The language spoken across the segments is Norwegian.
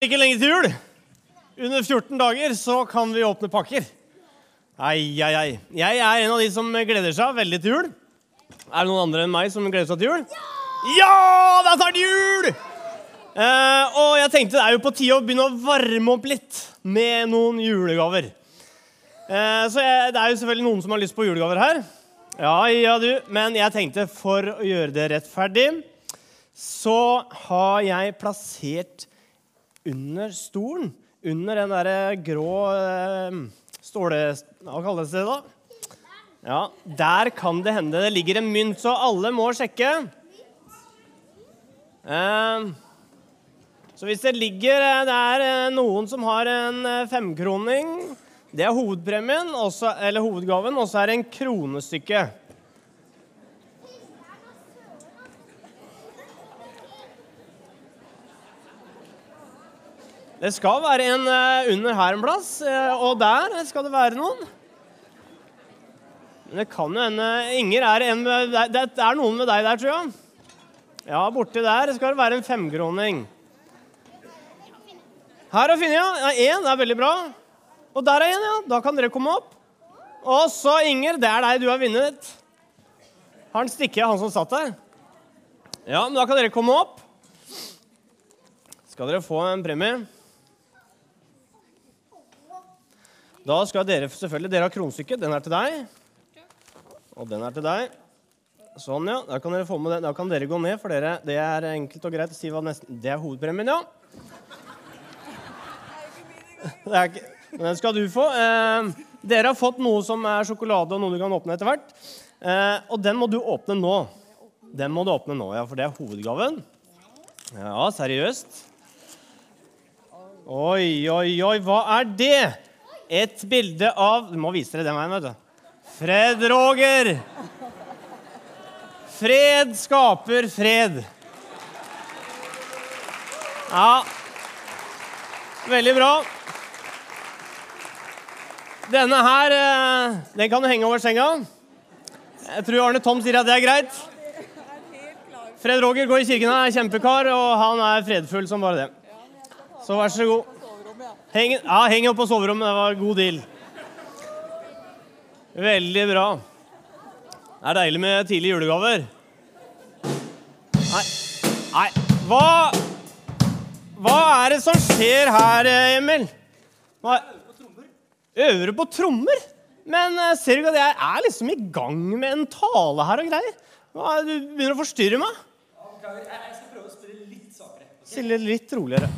Ikke lenge til jul. Under 14 dager så kan vi åpne pakker. Ai, ai, ai. Jeg er en av de som gleder seg veldig til jul. Er det noen andre enn meg som gleder seg til jul? Ja! Det er snart jul! Eh, og jeg tenkte det er jo på tide å begynne å varme opp litt med noen julegaver. Eh, så jeg, det er jo selvfølgelig noen som har lyst på julegaver her. Ja, ja, du. Men jeg tenkte for å gjøre det rettferdig, så har jeg plassert under stolen, under den derre grå eh, ståle... Hva kalles det, da? Ja, Der kan det hende det ligger en mynt, så alle må sjekke. Eh, så hvis det ligger eh, Det er eh, noen som har en eh, femkroning. Det er hovedpremien, også, eller hovedgaven, og så er det en kronestykke. Det skal være en eh, under her en plass, eh, og der skal det være noen. Men det kan jo hende Inger er en med. Det er noen med deg der, tror jeg. Ja, borti der skal det være en femkroning. Her er Finne, ja. Én, er veldig bra. Og der er en, ja. Da kan dere komme opp. Og så, Inger, det er deg du har vunnet. Han stikket, han som satt der? Ja, men da kan dere komme opp. Skal dere få en premie. Da skal dere selvfølgelig Dere har kronstykket. Den er til deg. Og den er til deg. Sånn, ja. Da kan dere få med den. Da kan dere gå ned, for dere. Det er enkelt og greit å si Det er hovedpremien, ja. Det er ikke, den skal du få. Eh, dere har fått noe som er sjokolade, og noe du kan åpne etter hvert. Eh, og den må du åpne nå. Den må du åpne nå, ja, for det er hovedgaven. Ja, seriøst. Oi, oi, oi, hva er det? Et bilde av Du må vise dere den veien, vet du. Fred Roger. Fred skaper fred. Ja Veldig bra. Denne her eh, den kan du henge over senga. Jeg tror Arne Tom sier at det er greit. Fred Roger går i kirken, er kjempekar, og han er fredfull som bare det. Så vær så god. Heng, ja, heng opp på soverommet. Det var en god deal. Veldig bra. Det er deilig med tidlige julegaver. Nei, nei. Hva Hva er det som skjer her, Emil? Hva? Øver du på trommer? Men eh, ser du ikke at jeg er liksom i gang med en tale her og greier? Hva, du begynner å forstyrre meg. Jeg skal prøve å spille litt svakere. Stille litt roligere.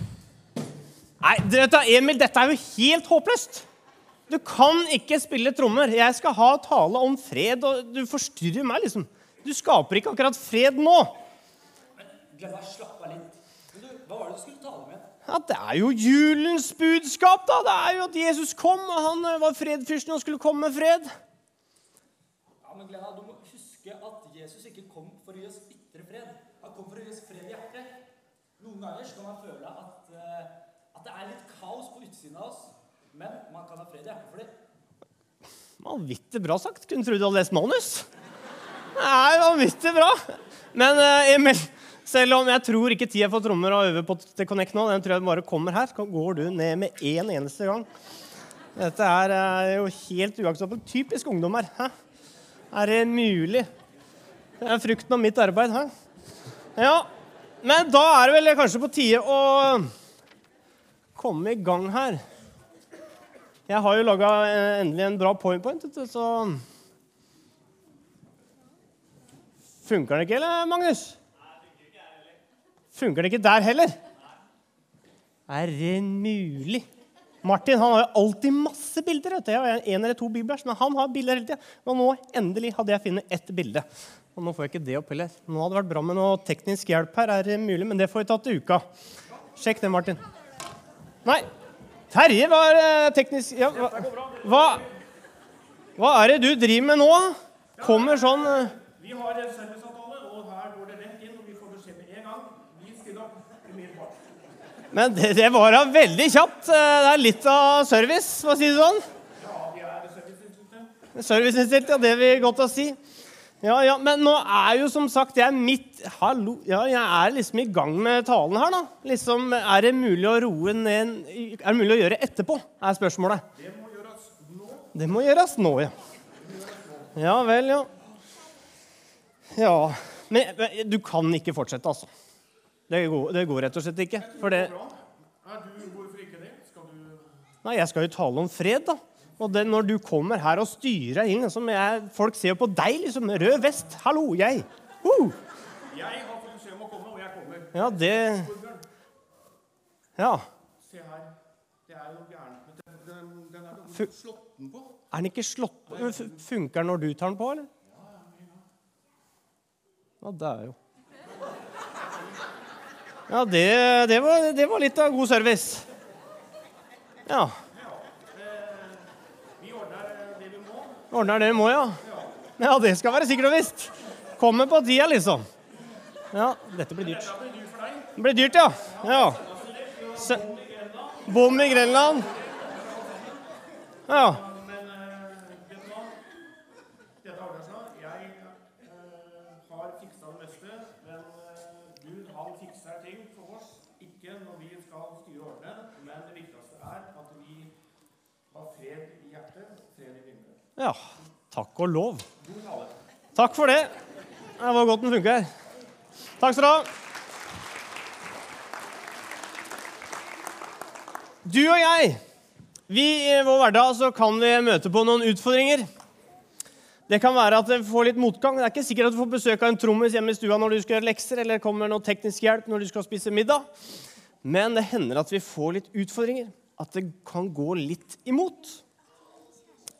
Nei, vet da, Emil, dette er jo helt håpløst. Du kan ikke spille trommer. Jeg skal ha tale om fred, og du forstyrrer meg, liksom. Du skaper ikke akkurat fred nå. Men, Glenn, slapp av litt. Men du, Hva var det du skulle tale med? Ja, Det er jo julens budskap, da. Det er jo at Jesus kom, og han eh, var fredfyrsten og skulle komme med fred. Ja, men Glenna, Du må huske at Jesus ikke kom for å gi oss ytre fred. Han kom for å gi oss fred i hjertet. Noen ganger skal man føle at, uh, at det er litt kaos på utsiden av oss, men man kan ha fred i hjertet for det. Vanvittig bra sagt. Kunne tro du hadde lest manus. Det er vanvittig bra. Men eh, Emil, selv om jeg tror ikke tida for trommer å øve på til Connect nå, den tror jeg bare kommer her, så går du ned med én eneste gang. Dette er eh, jo helt uakseptabelt. Typisk ungdom her. Hæ? Er det mulig? Det er frukten av mitt arbeid. Hæ? Ja, men da er det vel kanskje på tide å komme i gang her. Jeg har jo laga endelig en bra powerpoint, så Funker den ikke, eller, Magnus? Funker det ikke der heller? Er det mulig? Martin han har jo alltid masse bilder. vet du. Jeg har en eller to bibler, men han har bilder hele tida. Men nå endelig hadde jeg funnet ett bilde. Og nå får jeg ikke det opp heller. Nå hadde det vært bra med noe teknisk hjelp her. er det mulig, Men det får vi ta til uka. Sjekk det, Martin. Nei. Terje var eh, teknisk ja, hva, hva, er det du driver med nå? Kommer sånn eh, Vi har en serviceavtale, og her går det rett inn, og vi får beskjed med en gang. Vi stiller opp umiddelbart. Men det, det var da veldig kjapt. Eh, Det er litt av service, for å si det sånn. Er. Serviceinnstilt, ja, det vil godt å si. Ja, ja, men nå er jo som sagt jeg midt Hallo. Ja, jeg er liksom i gang med talen her, da. Liksom, Er det mulig å roe ned Er det mulig å gjøre etterpå? er spørsmålet. Det må gjøres nå. Det må gjøres nå, ja. Ja vel, ja. Ja Men du kan ikke fortsette, altså. Det går, det går rett og slett ikke. For det Er du, hvorfor ikke det? Skal du Nei, jeg skal jo tale om fred, da. Og det, når du kommer her og styrer inn liksom, jeg, Folk ser jo på deg, liksom. Rød vest. Hallo, jeg. Uh. Jeg har fått beskjed om å komme, og jeg kommer. Ja, det Ja. se her. Det er jo gærent den. Den, den er jo slått den på. Er den ikke slått på? Funker den når du tar den på, eller? Ja, det er jo Ja, det, det, var, det var litt av god service. Ja. Vi ordner det vi må. Ordner det må, ja. Ja, det skal være sikkert og visst. Kommer på tida, liksom. Ja, dette blir dyrt. Det blir dyrt ja. ja. Bom i Grenland. Ja. Men det viktigste er at vi har fred i hjertet, fred i vinduet. Ja. Takk og lov. Takk for det. Det var godt den funker. Takk skal du ha. Du og jeg, vi i vår hverdag så kan vi møte på noen utfordringer. Det kan være at vi får litt motgang. Det er ikke sikkert at du får besøk av en trommis hjemme i stua når du skal gjøre lekser, eller kommer noe teknisk hjelp når du skal spise middag. Men det hender at vi får litt utfordringer. At det kan gå litt imot.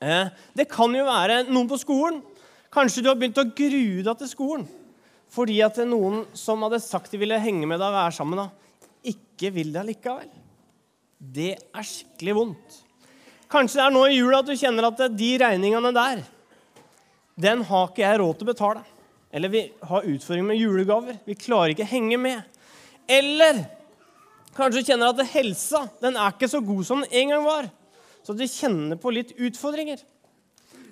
Eh, Det kan jo være noen på skolen. Kanskje du har begynt å grue deg til skolen fordi at det er noen som hadde sagt de ville henge med deg og være sammen, da, ikke vil deg likevel. Det er skikkelig vondt. Kanskje det er nå i jula at du kjenner at de regningene der, den har ikke jeg råd til å betale. Eller vi har utfordringer med julegaver. Vi klarer ikke å henge med. Eller kanskje du kjenner at helsa den er ikke så god som den en gang var. Så du kjenner på litt utfordringer.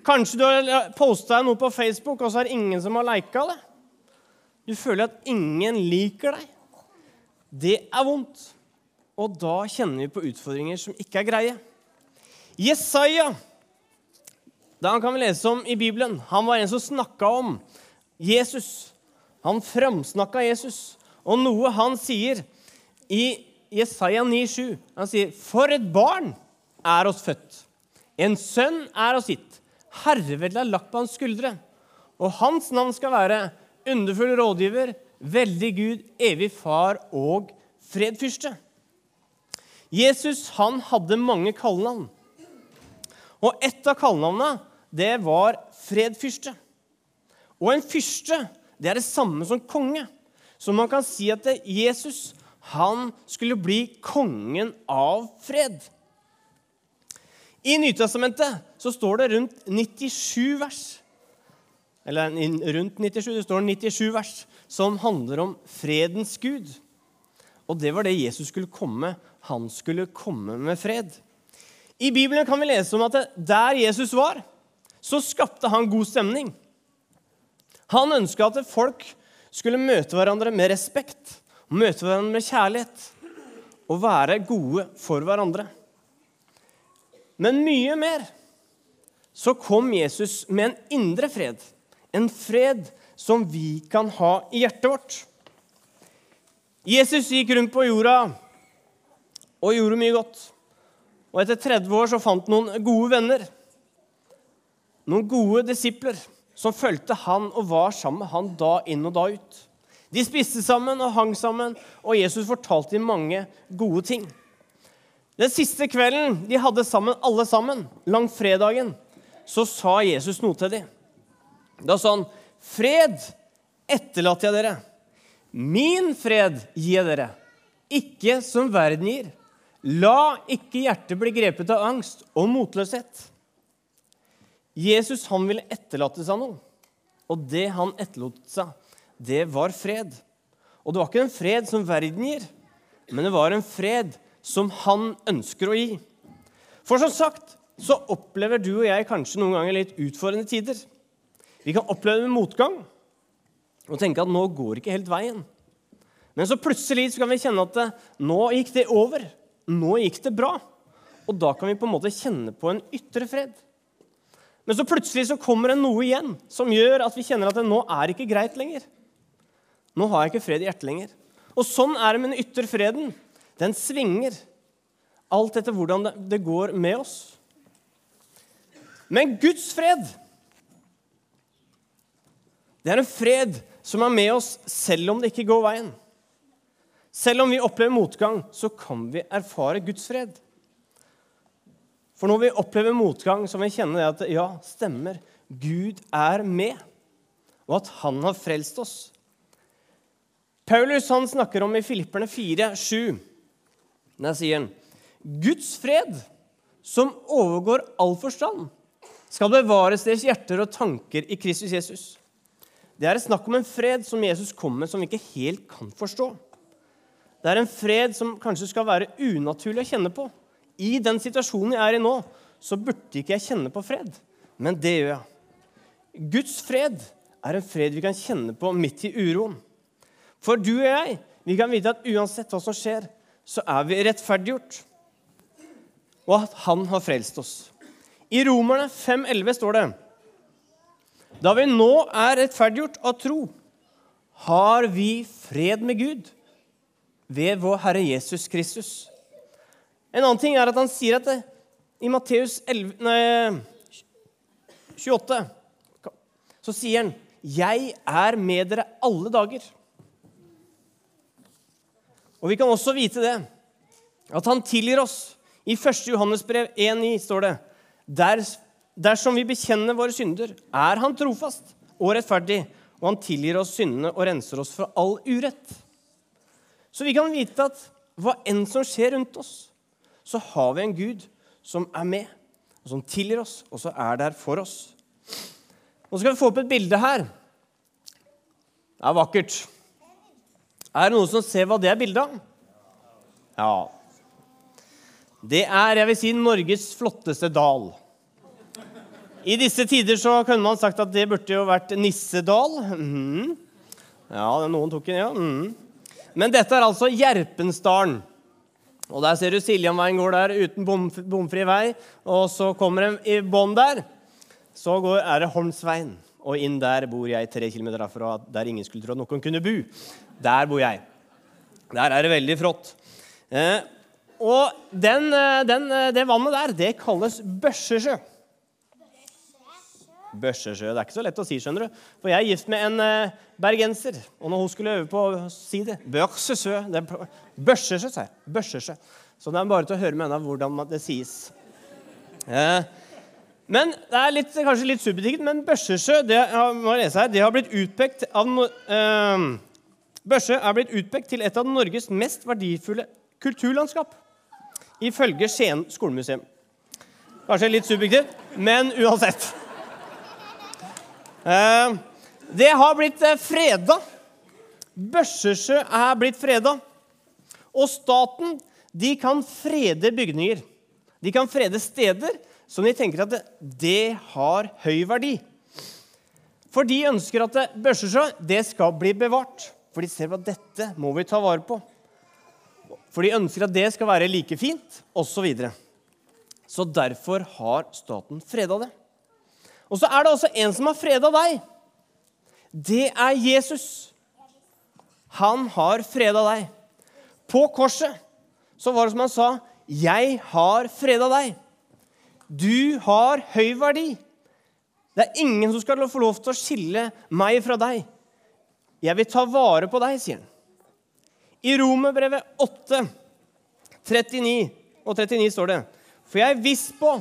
Kanskje du har posta noe på Facebook, og så er det ingen som har lika det. Du føler at ingen liker deg. Det er vondt. Og da kjenner vi på utfordringer som ikke er greie. Jesaja, da kan vi lese om i Bibelen, han var en som snakka om Jesus. Han framsnakka Jesus. Og noe han sier i Jesaja 9,7 Han sier, 'For et barn er oss født. En sønn er oss gitt. Herreveldet er lagt på hans skuldre. Og hans navn skal være underfull rådgiver, veldig Gud, evig far og fredfyrste. Jesus han hadde mange kallenavn. Og ett av kallenavnene det var fredfyrste. Og en fyrste det er det samme som konge. Så man kan si at Jesus han skulle bli kongen av fred. I Nytestamentet så står det rundt 97 vers. Eller rundt 97, det står 97 vers som handler om fredens gud. Og det var det Jesus skulle komme. Han skulle komme med fred. I Bibelen kan vi lese om at der Jesus var, så skapte han god stemning. Han ønska at folk skulle møte hverandre med respekt, møte hverandre med kjærlighet og være gode for hverandre. Men mye mer så kom Jesus med en indre fred. En fred som vi kan ha i hjertet vårt. Jesus gikk rundt på jorda og gjorde mye godt. Og etter 30 år så fant noen gode venner. Noen gode disipler som fulgte han og var sammen med han da inn og da ut. De spiste sammen og hang sammen, og Jesus fortalte dem mange gode ting. Den siste kvelden de hadde sammen, alle sammen, langfredagen, så sa Jesus noe til dem. Da sa han, 'Fred etterlater jeg dere. Min fred gir jeg dere, ikke som verden gir.' La ikke hjertet bli grepet av angst og motløshet. Jesus han ville etterlate seg noe, og det han etterlot seg, det var fred. Og det var ikke en fred som verden gir, men det var en fred som han ønsker å gi. For som sagt så opplever du og jeg kanskje noen ganger litt utfordrende tider. Vi kan oppleve motgang og tenke at nå går ikke helt veien. Men så plutselig så kan vi kjenne at nå gikk det over. Nå gikk det bra. Og da kan vi på en måte kjenne på en ytre fred. Men så plutselig så kommer det noe igjen som gjør at vi kjenner at det nå er ikke greit lenger. Nå har jeg ikke fred i hjertet lenger. Og sånn er det med den ytre freden. Den svinger alt etter hvordan det, går med oss. Men Guds fred, det er en fred som er med oss selv om det ikke går veien. Selv om vi opplever motgang, så kan vi erfare Guds fred. For når vi opplever motgang, så må vi kjenne at ja, stemmer, Gud er med, og at han har frelst oss. Paulus han snakker om i Filipperne 4, 7. Der sier han Guds fred, som overgår all forstand, skal bevares deres hjerter og tanker i Kristus Jesus. Det er et snakk om en fred som Jesus kom med, som vi ikke helt kan forstå. Det er en fred som kanskje skal være unaturlig å kjenne på. I den situasjonen jeg er i nå, så burde ikke jeg kjenne på fred. Men det gjør jeg. Guds fred er en fred vi kan kjenne på midt i uroen. For du og jeg vi kan vite at uansett hva som skjer, så er vi rettferdiggjort. Og at Han har frelst oss. I Romerne 5,11 står det Da vi nå er rettferdiggjort av tro, har vi fred med Gud ved vår Herre Jesus Kristus. En annen ting er at han sier at det, i Matteus 28 så sier han 'Jeg er med dere alle dager'. Og vi kan også vite det, at han tilgir oss. I 1. Johannes brev 1,9 står det Der, Dersom vi bekjenner våre synder, er han trofast og rettferdig, og han tilgir oss syndene og renser oss for all urett. Så vi kan vite at hva enn som skjer rundt oss, så har vi en Gud som er med, og som tilgir oss, og som er der for oss. Nå skal vi få opp et bilde her. Det er vakkert. Er det noen som ser hva det er bilde av? Ja. Det er, jeg vil si, Norges flotteste dal. I disse tider så kunne man sagt at det burde jo vært Nissedal. Mm. Ja, noen tok den, ja. Mm. Men dette er altså Gjerpensdalen. Og Der ser du Siljanveien går der uten bom, bomfri vei. Og så kommer den i bånn der. Så går, er det Holmsveien. Og inn der bor jeg tre kilometer derfra, der ingen skulle tro at noen kunne bo. Der bor jeg. Der er det veldig flott. Eh, og den, eh, den, eh, det vannet der, det kalles Børsesjø. Børsesjø. Det er ikke så lett å si, skjønner du. For jeg er gift med en eh, bergenser. Og når hun skulle øve på å si det Børsesjø det Børsesjø, sa jeg. Børsesjø. Så det er bare til å høre med henne hvordan det sies. Eh, men Det er litt, kanskje litt subjektivt, men Børsesjø det har, det har blitt utpekt av eh, Børsjø er blitt utpekt til et av Norges mest verdifulle kulturlandskap, ifølge Skien skolemuseum. Kanskje litt subjektivt, men uansett. Eh, det har blitt eh, freda. Børsesjø er blitt freda. Og staten de kan frede bygninger. De kan frede steder som de tenker at det, har høy verdi. For de ønsker at Børsesjø det skal bli bevart. For de ser at dette må vi ta vare på. For de ønsker at det skal være like fint, osv. Så, videre. så derfor har staten freda det. Og så er det også en som har freda deg. Det er Jesus. Han har freda deg. På korset så var det som han sa, 'Jeg har freda deg'. Du har høy verdi. Det er ingen som skal få lov til å skille meg fra deg. Jeg vil ta vare på deg, sier han. I Romerbrevet 8, 39 og 39 står det For jeg er viss på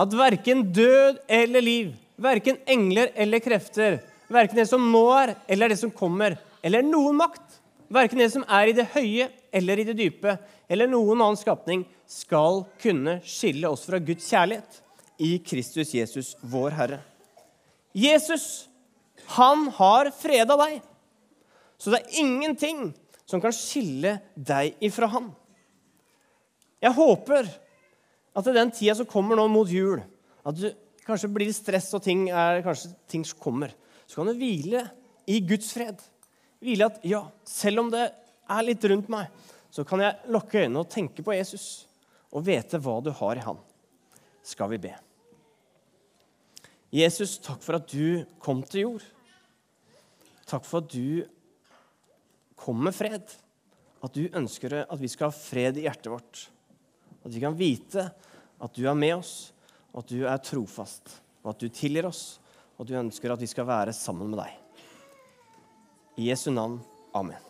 at verken død eller liv, verken engler eller krefter, verken det som nå er, eller det som kommer, eller noen makt, verken det som er i det høye eller i det dype, eller noen annen skapning, skal kunne skille oss fra Guds kjærlighet i Kristus Jesus, vår Herre. Jesus, han har freda deg. Så det er ingenting som kan skille deg ifra han. Jeg håper at i den tida som kommer nå mot jul, at du kanskje blir stress, og ting, er, kanskje ting kommer, så kan du hvile i Guds fred. Hvile at ja, selv om det er litt rundt meg, så kan jeg lukke øynene og tenke på Jesus og vite hva du har i han. Skal vi be. Jesus, takk for at du kom til jord. Takk for at du kom med fred. At du ønsker at vi skal ha fred i hjertet vårt. At vi kan vite at du er med oss, og at du er trofast, og at du tilgir oss, og at du ønsker at vi skal være sammen med deg. I Jesu navn. Amen.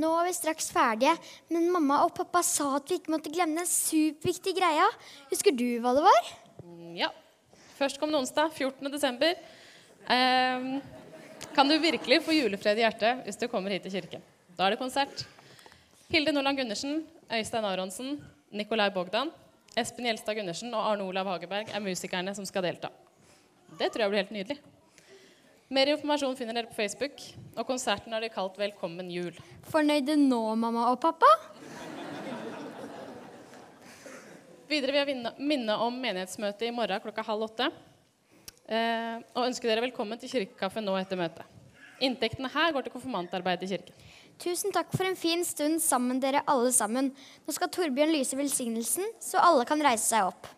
Nå er vi straks ferdige, men mamma og pappa sa at vi ikke måtte glemme den superviktige greia. Husker du hva det var? Mm, Ja. Førstkommende onsdag, 14. desember, ehm, kan du virkelig få julefred i hjertet hvis du kommer hit til kirken. Da er det konsert. Hilde Nordland Gundersen, Øystein Aronsen, Nikolai Bogdan, Espen Gjelstad Gundersen og Arne Olav Hageberg er musikerne som skal delta. Det tror jeg blir helt nydelig. Mer informasjon finner dere på Facebook, og konserten har de kalt 'Velkommen jul'. Fornøyde nå, mamma og pappa? Videre vil jeg minne om menighetsmøtet i morgen klokka halv åtte. Eh, og ønske dere velkommen til kirkekaffe nå etter møtet. Inntektene her går til konfirmantarbeid i kirken. Tusen takk for en fin stund sammen, dere alle sammen. Nå skal Torbjørn lyse velsignelsen, så alle kan reise seg opp.